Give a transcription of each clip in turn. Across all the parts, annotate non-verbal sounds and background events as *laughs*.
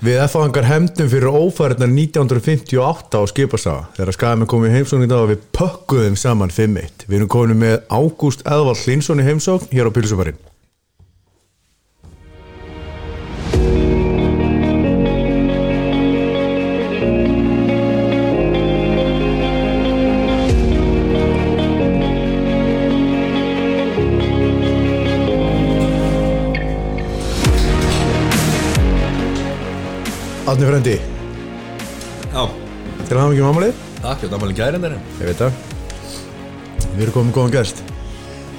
Við F-fangar hefndum fyrir ófæriðnar 1958 á skipasaga þegar skæðum komið í heimsókn í dag og við pökkuðum saman 5-1. Við erum komin með Ágúst Eðvald Linsson í heimsókn hér á Pilsubarinn. Já, til að hafa mikið mámalið? takk, þetta er málinn gæri en þeirra Ég veit það. Við erum komin góðan gæst.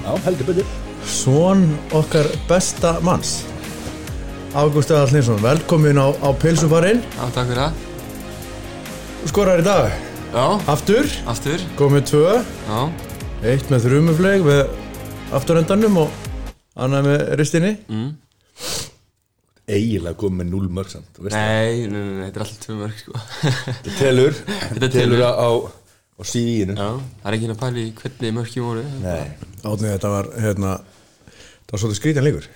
Já, heldur betur Svon okkar besta manns Ágúst Eðvald Linsson, velkomin á, á Pilsubarinn. Já, takk fyrir það. Skorar í dag, Já, aftur, aftur. komið tvö, Já, eitt með þrjumufleg með afturendanum og annað með ristinni. Eiginlega komið með 0 mörg samt nei, nei, nei, nei, þetta er alltaf tvö mörg, sko. Þetta telur Þetta telur telur. á, á CV-inu Já, það er ekki að pæla í hvernig mörgjum voru. Nei, Átni þetta var, hérna, það var svolítið skrítan líkur.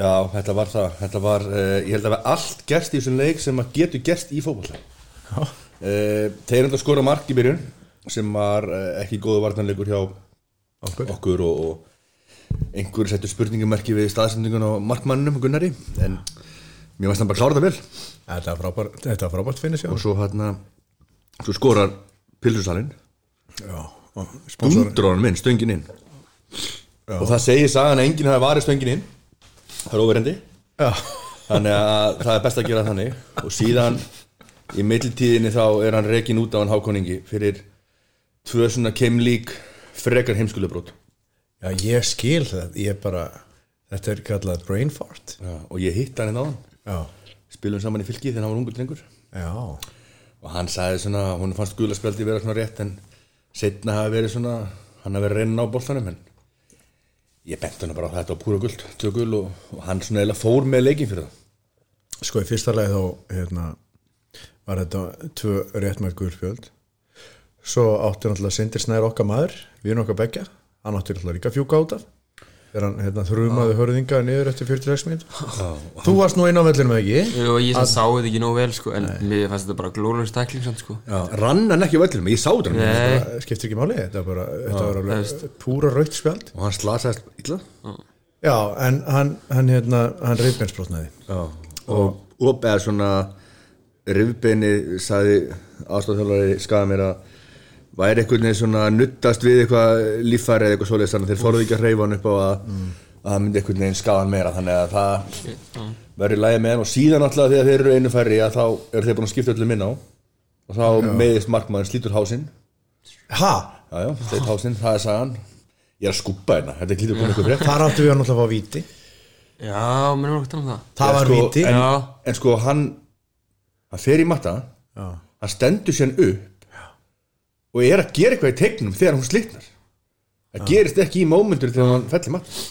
já, þetta var það Þetta var, uh, ég held að það var allt gerst í þessum leik sem að getur gerst í fótbolta Já. uh, Þeir enda skora mark í byrjun sem var uh, ekki góðu vartanleikur hjá Okkur. okkur og, og einhver settur spurningumerki við staðsendingun á markmannum Gunnari en mér varst hann bara klára það vel. Þetta var frábært, þetta var frábært finnir sjá. og svo hérna svo skorar pilsusalinn. Já, og sponsor. dundur hann minn, stöngin inn. Og það segir sagan að enginn hafi varið stöngin inn. Það er óverendi Já, þannig að það er best að gera þannig. Og síðan í mittiltíðinni þá er hann rekin út á hann hákoningi fyrir tvö svona keimlík frekar heimskulubrót já, ég skil það, ég bara, þetta er kallað brain fart. og ég hitt hann inn á hann Já, spilum saman í fylki þegar hann var ungur drengur. Já, og hann sagði svona, hún fannst gulaspjaldi vera svona rétt en setna hafi verið svona hann hafi verið reyna á boltanum en ég bent hann bara á þetta á púra guld tvö gul og, og hann svona eða fór með leikin fyrir það. Sko í fyrsta lagi þá hérna, var þetta tvö réttmært guðspjöld svo átti náttúrulega Sindir Snær okkar maður við erum okkar beggja, hann átti náttúrulega líka fjúka út af. Þegar hann hérna, þrumaði hörðinga niður eftir 46 mínút Þú varst nú inn á vellinu með ekki? Jú, ég sá þetta ekki nóg vel, sko, en mér fannst þetta bara stakling, samt, sko. Já. rann hann ekki á öllum, ég sá þetta Nei, skiptir ekki máli, þetta var bara þetta var alveg púra rautt spjald. Og hann slasaðist illa? Já, en hann, hann, hérna, hann reyfbensbrotnaði Já. og, og eða svona rifbeini sagði aðstofþjálfari skaða mér að væri einhvern veginn svona nuttast við eitthvað líffæri eða eitthvað svoleiðis þannig að þeir fóruð ekki að hreyfa hann upp á að, að það myndi einhvern veginn hann meira. Þannig að það verður lægi með hann. Og síðan alltaf þegar þeir eru einu færri að þá eru þeir búin að skipta öllum inn á. Og þá meðist markmaður slítur hásinn. Ha? já já, slít hásinn, það er sagan. Ég er að skúpa hérna, þetta er klítur komið eitthvað frétt Þar áttu við hann náttúrulega að fá víti. Já, mér er okkur talað um það. Og er að gera eitthvað í tegnum þegar hún slitnar. Það gerist ekki í mómentur þegar hann fell í matta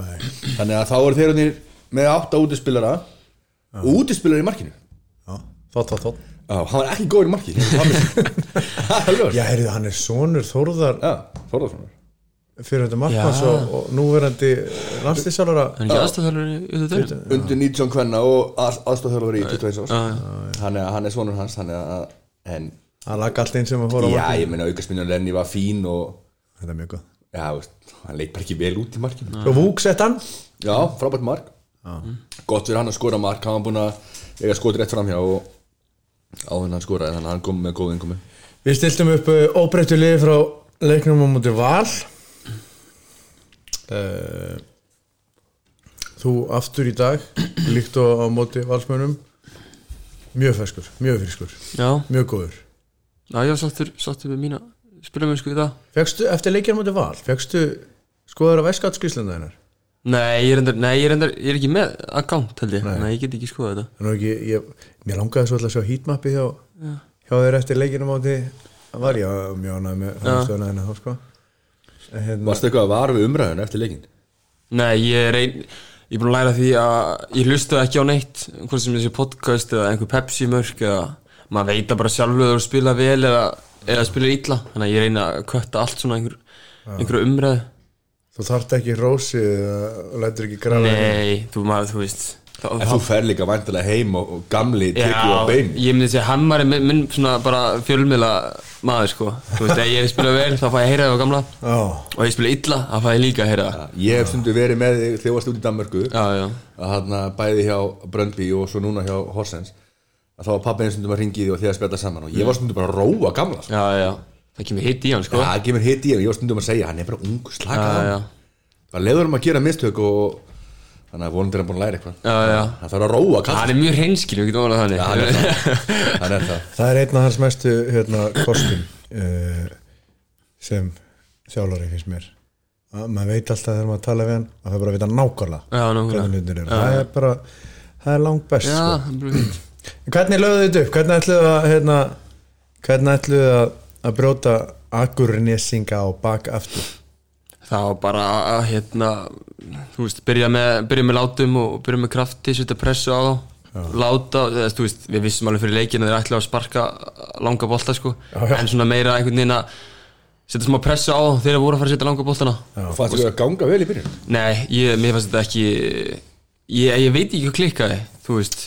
Nei. þannig að þá eru þeir orðnir með átta útispilara og útispilara í markinu. Já, þótt, þótt, þótt. Já, hann var ekki góður í marki *laughs* Það er alveg Já, heyrðu, hann er sonur Þórðar Já, Þórðarssonar fyrir þetta markmanns og, og núverandi er auðvitað undir 19 kvenna og aðstofþjálfur í 21 árs. Já, já. Þannig að hann er svonur hans þannig að en, hann lagði allt inn sem að fóra á Já, markið ég meina aukastminnan Lenny var fín og þetta er mjög góð Já, veist, hann leik bara ekki vel út í markinu. Og Vúk sett hann. Já, frábært mark. Gott fyrir hann að skora mark Hann var búin að eiga skot rétt framhjá og áður en hann skoraði þannig að hann kom með góð innkomi við stiltum upp uh, óbreyttu liði frá leiknum á múti val. Uh, þú aftur í dag líkt og á móti valsmönum mjög ferskur, mjög friskur Já, mjög góður já, ég var sáttur, sáttur við mína spilamennsku í það. Fekstu, eftir leikjar á móti val, fegstu skoður á veskatskíslanda hennar Nei, ég endar, nei, ég endar, ég er ekki með account, held ég. Nei, ég get ekki skoðað þetta. Ekki, ég, mér langaði svo alltaf að sjá heatmappi hjá, hjá þér eftir leikinu móti það var ég að mjög ánægð með framstöðuna hennar þá sko En hérna, Varstu eitthvað að vara við umræðun eftir leikin? Nei, ég er ein Ég er búin að læra því að ég hlusta ekki á neitt hvort sem þessi podcast eða einhver Pepsi mörk eða maður veit að bara sjálfur að spila vel eða, eða spila illa. Þannig að ég reyna að kötta allt svona einhver, einhver umræðu. Þú þarft ekki rósi og lætur ekki grafa Nei, þú maður, þú veist En þú fer líka vantilega heim og, og gamli tekur á bein ég myndi segja Hammar er minn, minn svona bara fjölmiðla maður sko. Þú veist, ef ég spila vel þá fæ ég að heyra það á gamla. Já, Og ef ég spila illa, þá fæ ég líka að heyra það. Ég hef stundu verið með þig þegar þú varst út í Danmörku. Já, já, að hann bæði hjá Bröndby og svo núna hjá Horsens að þá var pappi einu stundum að ringi því og þið að spjalla saman og ég var stundum bara að róa gamla sko. já, já. Það kemur hitt í hann sko. Já, það kemur hitt í hann, ég var stundum að segja hann er bara ung, slaka Já, já. það leður um að gera mistök og þannig að vonandi er hann búin að læra eitthvað. Já, já. Það þarf að róa kall Hann er mjög hreinskil, við getum alveg þannig. Hann er það, *laughs* hann er það. það er einn af hans mestu hérna, kostum uh, sem þjálfari finnst mér. Að maður veit alltaf þegar maður tala við hann að það er bara að vita nákvæmlega Já, nákvæmlega. hvernig hlutir eru. Það er bara, það er langt best Já, sko. það er bara fínt hvernig lögðu þetta upp, hvernig ætluðu að hérna, hvernig ætluðu að, að brjóta agurnessinga á bak aftur? Það var bara að hérna þú veist, byrja með, byrja með látum og byrja með krafti, setja pressu á þá. Láta, eða, þú veist, við vissum alveg fyrir leikinu að þeir ætla að sparka langa bolta sko, Já, já. en svona meira einhvern veginn að setja smá pressu á þá þegar þeir voru að fara að setja langa boltana. Og fannst þið að ganga vel í byrjun? Nei, ég, mér fannst þetta ekki ég, ég veit ekki hvað klikkaði þú veist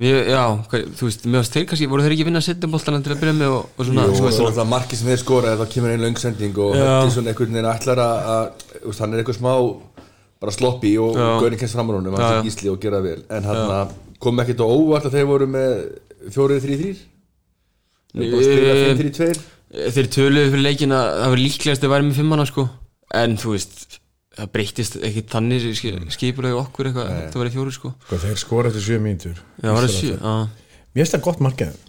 við, já, hvað, þú veist, fannst þeir kannski voru þeir ekki vinna að setja boltana til að byrja með og, og svona, og svo, svo er það markið sem þeir skora þá kemur einn löngsending og þetta er svona einhvern veginn ætlar að, hann er eitthvað smá bara sloppi og Já. gaurin kemst fram á honum Já, hann sé gísli og gera vel. En hann kom ekkert á óvart að þeir voru með 4-3-3 þeir búið að spila Eh, 5-3-2 þeir töluðu fyrir leikin að það var líklegast að væri með fimmana sko. En þú veist það breytist ekki þannig skipulegu okkur eitthvað, það var í fjóru sko. Sko, þeir skora eftir 7 mínútur. Já, var það sjö, já. Mér finnst það gott.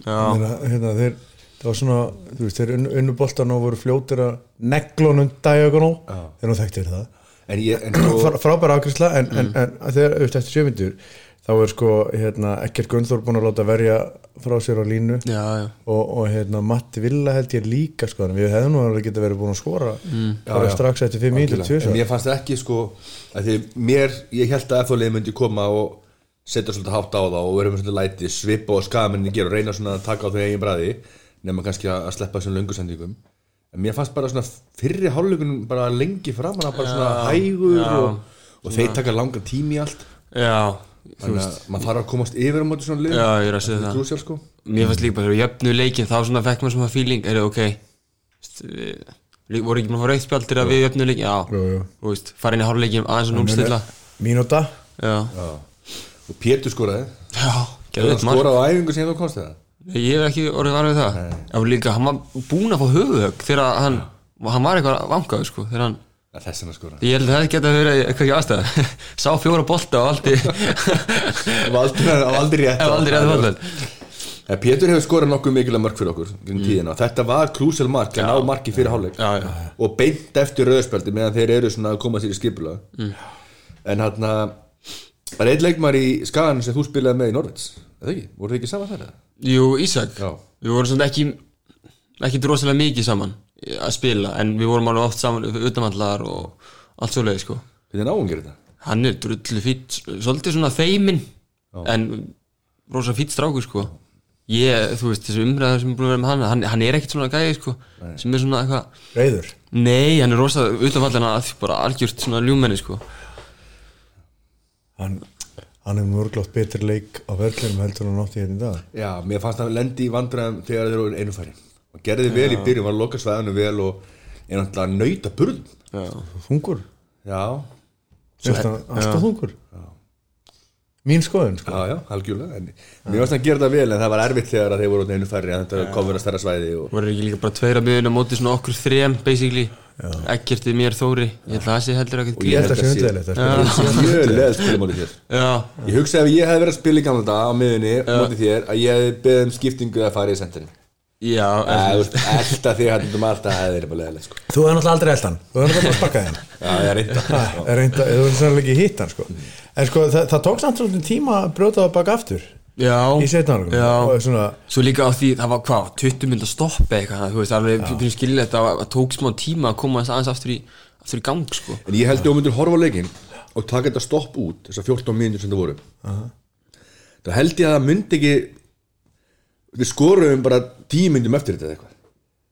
Meina, hérna, þeir, það var svona þú veist, þeir unnu, unnu boltan og voru fljótir að neglunum diagonal þeir nú þekktir það. En ég, en sko Frá, frábæra ákvæmsla en, Mm. en, en þegar auðvitað eftir sjömyndur þá er sko hérna, ekkert Gunnþór búin að láta verja frá sér á línu. Já, já, og, og hérna, Matti Villa held ég líka sko, við hefðum nú alveg geta verið búin að skora Mm. bara Já, strax eftir 5 mínútur en tvisvar. mér fannst ekki sko mér, ég held að FHL myndi koma og setja svolítið hátt á það og vera með svolítið læti, svipa og skamenni gera og reyna svona að taka á þau eigin bræði nema kannski að sleppa þessum löngusendingum en mér fannst bara svona fyrri hálfleikunum bara lengi framan að bara svona hægur og, og þeir taka langa tími í allt. Já þannig að maður þarf að komast yfir á móti svona lið já, ég er að segja það. Krúsjál sko. Mér fannst líka bara þegar við jöfnu leikin þá svona fekk maður svona feeling, er það ok? Við, við voru ekki maður að fá raukt spjald til að við jöfnu leikin, já, þú veist fara inn í hálfleikin aðeins og núlstilla mínúta. Já, og Pétur skoraði. Já, skoraði á æfingu sem þú komst það Ég hef ekki orðið var við það. Já, líka, hann var búinn að fá höfuðhögg þegar hann, hann var eitthvað vangaður sko, þegar hann, þess að skora ég held að það geta verið eitthvað ekki aðstæða. Sá fjóra bolta það aldrei, það var aldrei rétt Ef aldrei rétt bolta Pétur hefur skorað nokkuð mikilvæg mörg fyrir okkur mm. tíðina. þetta var krúsel mark að ná marki fyrir hálfleik. Og beint eftir rauðspjaldi meðan þeir eru svona að koma sér í skipula mm. en hann það er einn leikmar í skagan sem þú spilaði með í Norvits eða ekki, voru þið ekki saman þar? Jú, Ísak. Já. Við vorum svona ekki ekki drosalega mikið saman að spila en við vorum alveg oft saman utanvallar og allt svoleiði sko. Hvernig náum gerir þetta? Hann er drullu fýtt, svolítið svona feimin en rosa fýtt strákur sko. Ég, þú veist, þessu umræðar sem er búin að vera með hann hann, hann er ekkert svona gæði sko sem er svona eitthvað reyður Nei, hann er rosa utanvallar að bara algjört svona ljúmenni sko. Hann, hann er mörglótt betri leik á verklinum heldur en hann átti hérna í dag. Já, mér fannst hann lendi í vandræðum þegar þeir eru einu færi og gerði vel í byrjun, var að loka svæðinu vel og er náttúrulega að nauta burð Já, þungur, Já, alltaf þungur. Mín skoðun sko. já, já, algjörlega. En mér fannst hann gera það vel en það var erfitt þegar að þeir voru einu færi að þetta kom vera stærra svæði og voru ekki líka bara tveira miðun á móti svona okkur þrem basically? Ekkertið mér Þóri. Ég held að það sé heldur ekkert ég held að sé hundleðilegt að ég hugsaði ef ég hefði verið að spila í gamla dag á miðunni mótið þér að ég hefði beðið um skiptingu að fara í sentinni já, Það er alltaf því að um alltaf hefði verið bara leðilegt sko. þú hefði náttúrulega aldrei eldan þú hefði náttúrulega bara spakkað hann Já, ég er reynda Það er þú hefði sannlega ekki hitt hann sko. en sko það, það tók samt svolítið tíma að brjóta það baka aftur já. í setnarlegum Já. og svona, Svo líka á því, það var hvað, 20 minnir að stoppa eitthvað Þú veist, alveg, fyrir skilja þetta að tók smá tíma að koma aðeins aftur í, aftur í gang, sko. En ég held að þú myndir horfa við skoruðum bara 10 mínútum eftir þetta eða eitthvað.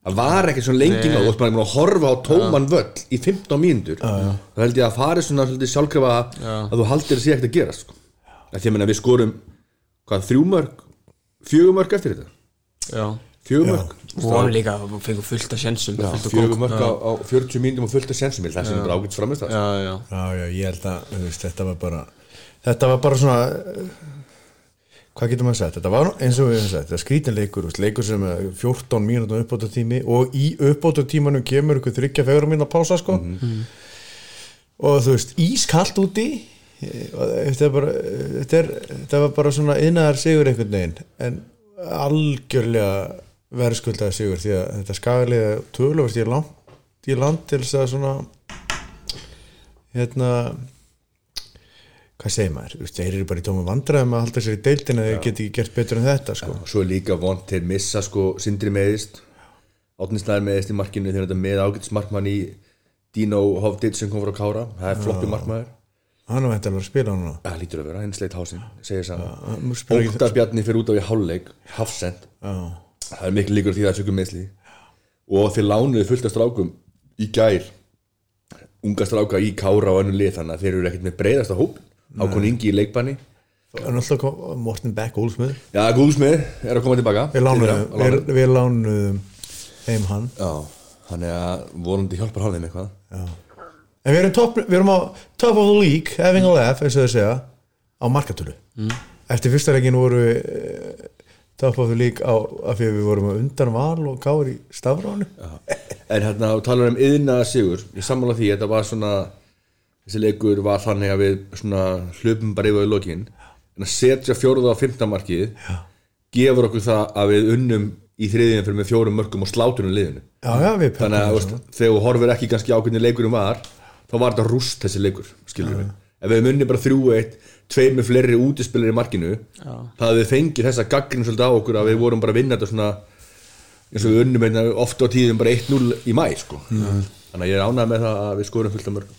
Það var ekki svo lengi Nei. ná, þú varst bara að horfa á tóman völl í 15 mínútur. Þá held ég að fari svona sjálfkrafa að þú haldir að sé ekkert að gera sko. að því að meina, við skorum hvað, þrjú mörg fjögur mörg eftir þetta? Já. Fjögur mörg Og hann líka fengur fullt af sjensum Já, fullt af fjögur kók. mörg á, á 40 mínútum og fullt af sensum það sem bara ágætt framist það Já, já. Já, já, ég held að þetta var bara þetta var bara svona hvað getur maður sagt, þetta var eins og við hefum sagt, þetta er skrítin leikur, sem er 14 mínútur uppbóta tími og í uppbóta tímanum kemur ykkur þryggja fegur mínu að pása sko. Og þú veist, ískallt úti þetta er bara þetta, er, þetta var bara svona innar sigur einhvern veginn, en algjörlega verðskuldaði sigur því að þetta skagaliða töluvert í land í land til þess að svona hérna hvað segir maður, Þú veist, þeir eru bara í tóma vandræðum að halda sér í deildina þeir geti ekki gert betur en þetta sko. og svo er líka vond til missa sko Sindri meðist Átnisnæður meðist í markinu þegar þetta með ágætt markmann í Dino Hovdit sem kom frá Kára. Það er floppi markmaður. Hann er væntanlega að spila núna. Það lítur að vera, henni sleitt hásinn segir hann það spilar ekki- Óttar Bjarni fyrir út á í hálfleik hafsend, Já. það er miklu líkur því að það er sökum meðsli og þeir lánuðu fullt af strákum í gær. Unga stráka í Kára og önnu lið þannig að þeir eru ekkert með breyðasta hóp Hákon Ingi í leikbanni. En alltaf kom Morten Beck Olsmöður Já, Guðsmið er að koma tilbaka. Við við, við lánuðum heim hann. Já, þannig að vonandi hjálpar hann þeim eitthvað. Já. en við erum, top, við erum á top of the league having a laugh, eins og þau segja á markatölu. Mm. eftir fyrsta leikin voru við eh, top of the league á, af því að við vorum undan val og gáður í stafránu En hérna, og talar um yðna sigur Ég sammála því, þetta var svona Þessi leikur var þannig að við svona hlupum bara yfir lokin. En að setja fjóruða á fimmtamarkið Já. Gefur okkur það að við unnum í þriðin fyrir með fjórum mörgum og slátunum liðinu. Já, já, við Þannig að veist, þegar þú horfir ekki kannski á hvernig leikurum var Þá var þetta rúst þessi leikur, Ef við munni bara þrjú eitt Tveir með fleiri útispilir í markinu Já. Það að við fengið þessa gaggrin svolítið á okkur Að við vorum bara að vinna þetta svona eins og við unnum einna ofta á tíðum bara 1-0 í mæ sko. þannig að ég er ánægð með það að við skorum fullt af mörg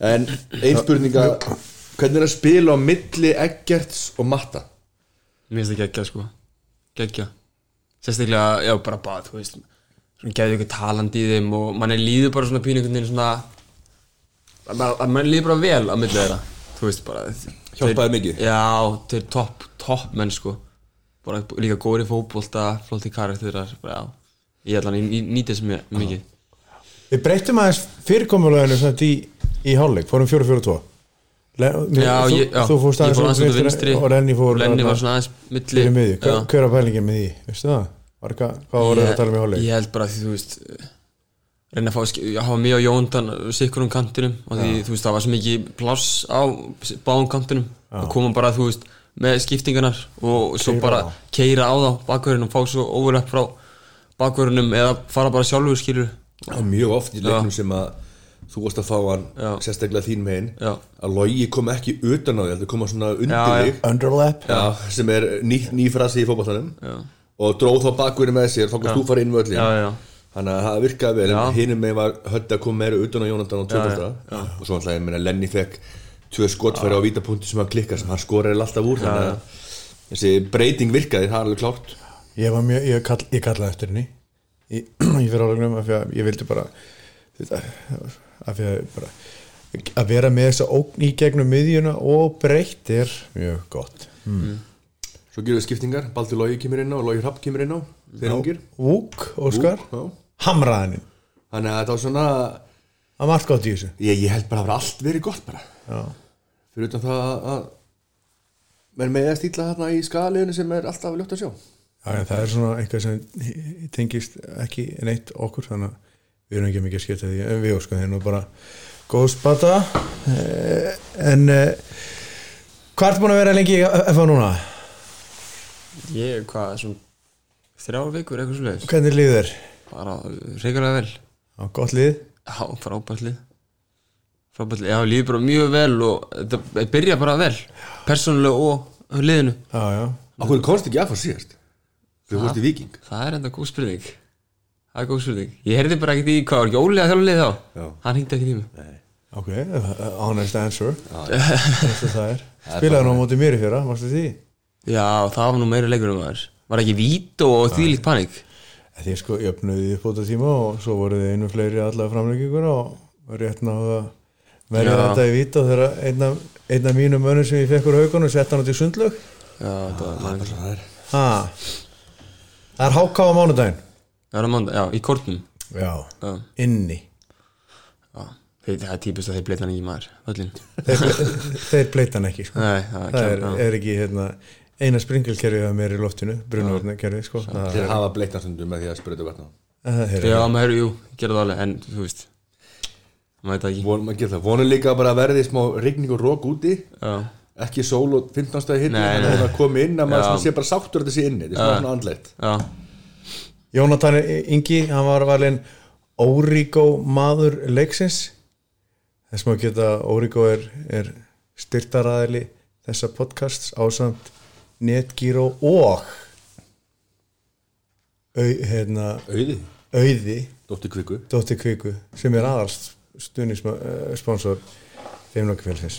en ein spurninga hvernig er að spila á milli Eggerts og Matta? Mér finnst það geggja sko. Geggja. Sérstaklega, já, bara bara, þú veist Svona geðu ykkur talandi í þeim Og mann er líður bara svona pínu einhvern veginn svona að mann líður bara vel á milli þeirra. Þú veist bara Hjálpaði mikið? Já, þeir topp, topp menn sko. Bara líka góri fótbolta Flótti karakterar, bara já. Ég ætla hann, ég nýti þess mjög mikið. Við breytum aðeins fyrirkomulaginu svona í, í hálfleik, fórum 4-4-2 Le, Já, þú, ég, já, þú fórst ég aðeins fór aðeins út á vinstri vinstri. og Lenny fór þarna var svona aðeins milli hver, var pælingin með því, veistu það? Var eitthvað, hvað voru það að tala um í hálfleik? Ég held bara því þú veist reyna að fá að hafa mig og Jóndan sikkur um kantinum og því þú veist það var svo mikið pláss á báðum kantinum. Og koma bara þú veist með skiptingarnar og svo Keyra bara á. keira á þá bakverðin og fá svo overlapp frá bakverðinum eða fara bara sjálfur skilur mjög oft í leiknum sem að þú varst að fá hann Já. sérstaklega þín megin. Já. að logi kom ekki utan á því heldur koma svona undir þig. Sem er ný, ný frasi í fótballtanum Já. og dróð þá bakverði með sér þá komst þú fara inn já. þannig að það virkaði vel. En hinum með var höndi að koma meira utan á Jónatan og tvöfaldra og svo alltaf ég meina Lenny fekk tvö skotfæri á vítapunkti sem hann klikka sem hann skoraði alltaf úr. Þannig að þessi breyting virkaði, það er alveg klárt. Ég var mjög, ég, kall, ég kallaði eftir henni. Í, *clears throat* í fyrirhálegnum af því að ég vildi bara þetta, af því að bara að vera með þessa ógn í gegnum miðjuna og breytt er mjög gott. Svo gerum við skiptingar, Baldur Lógi kemur inn á og Lógi Hrapp kemur inn á, þeir ungir. Vúk, Óskar, Já. hamraðaninn Þannig að þetta var svona Það var allt gott í þessu. Ég, ég held bara að það var allt verið gott bara. Já. fyrir utan það að- að menn með að stíla þarna í skaliðinu sem er alltaf ljótt að sjá. Já, en það er svona eitthvað sem tengist ekki neitt okkur þannig að við erum ekki mikið að skipta því en við óskum þeir nú bara. Góð spata. Eh, en eh, hvað ertu búin að vera lengi í FA núna? Ég, hvað, svona þrjár vikur eitthvað svo leiðis Hvernig líður þér? bara reyngarlega vel. Á gott lið? Já, frábært lið. Frábært lið, já, líður bara mjög vel og þetta byrja bara vel. Persónulega og liðinu. Já, já. Akkur komst ekki að fá síðast? Þú fórst í Viking Það er enda góð spurning Það er góð spurning. Ég heyrði bara ekkert í hvað var ekki Óli að þjálfa lið þá? Já. Hann hringdi ekki í mig Ok, uh, honest answer. Þess að það er. Spilaði nú á móti mér í fyrra, varstu því? Já, það var nú meira leikur um aðeins Var ekki vít og þvílíkt panik? Því sko, ég öfnuði upp á tíma og svo voru þið einu fleiri allavega framleggingur og rétt náðu að verja Já. þetta í vít og þegar einn af einn af mínum mönnum sem ég fekk úr haugunum sett hann út í sundlög Já, þetta var mann Það er ha. það er háká á mánudaginn Það var mann, já, í kortnum já, Já, inni. Já Þeir, það er típist að þeir bleita hann ekki maður Öllin þeir, *laughs* þeir bleita hann ekki sko. Nei, það það er, já. er ekki hérna, eina springelkerfið að mér í loftinu brunavörnakerfið sko. það Þeir er, hafa bleiknarstundum með því að sprauta vatna Já, maður, jú, ég gerði það alveg En, þú veist Maður veit það ekki. Von. Vonum líka bara að verði smá rigning og rók úti. Já, ekki sól og 15 stæði hitt þannig að komi inn að maður sé bara sáttur að þetta sé inni. Þetta er svona andleitt já, Jónatan Ingi, hann var valinn Órigó maður leiksins. Þess maður geta Órigó er, er styrtaraðili þessa podcasts ásamt Netgyro og au, hérna, auði, auði. Dóttir kviku. Dóttir Kviku sem er aðalst stuðnissponsor þeimlokafélsins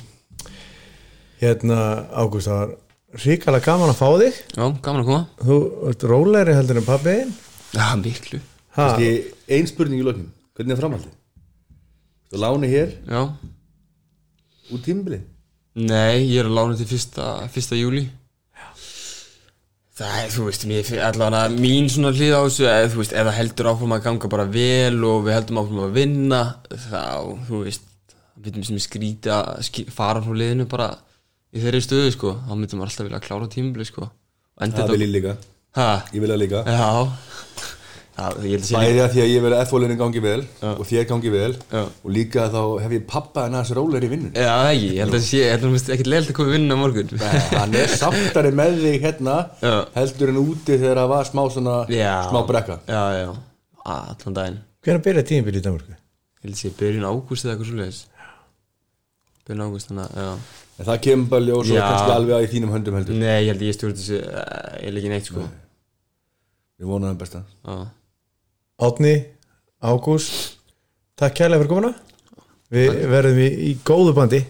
hérna Ágúst það var ríkala gaman að fá þig. Já, gaman að koma. Þú ert rólegri heldur en pabbiðin Já, miklu. Ha, Kannski ein spurning í lokin. Hvernig er framhaldið? Þú láni hér? Já. Út tímabili? Nei, ég er að lána til fyrsta, fyrsta júli Það er, þú veist, mér finn allavega mín svona hlið á þessu eða, þú veist, ef það heldur áfram að ganga bara vel og við heldum áfram að vinna þá, þú veist við myndum sem skríti að skí, fara frá liðinu bara í þeirri stöðu, sko. Þá myndum við alltaf vilja að klára tímabili, sko. Það vil ég líka, Ha, ég vil það líka. Já. Já, ég held að sé bæði að því að ég verið að F-fólinu gangi vel og þér gangi vel Já. og líka þá hef ég pappa en hans rólegri í vinnun Já, ég held að sé, ég held að það ekkert leilt að koma í vinna á morgun. Hann er sáttari með þig hérna Já. heldur en úti þegar það var smá svona Já. smá brekka. Já, já, allan daginn. Hvernig byrjaði tímabili í Danmarku? Ég held að sé byrjun ágúst eða eitthvað svoleiðis. Byrjun ágúst, þannig að, já. En það kemur bara ljós og Já. kannski alveg að í þínum höndum heldur. Nei, ég held að ég stjórn þessu, eh, ég er ekki neitt, sko við vonum það besta. Átni, Ágúst takk kærlega fyrir komuna. Við verðum í, í góðu bandi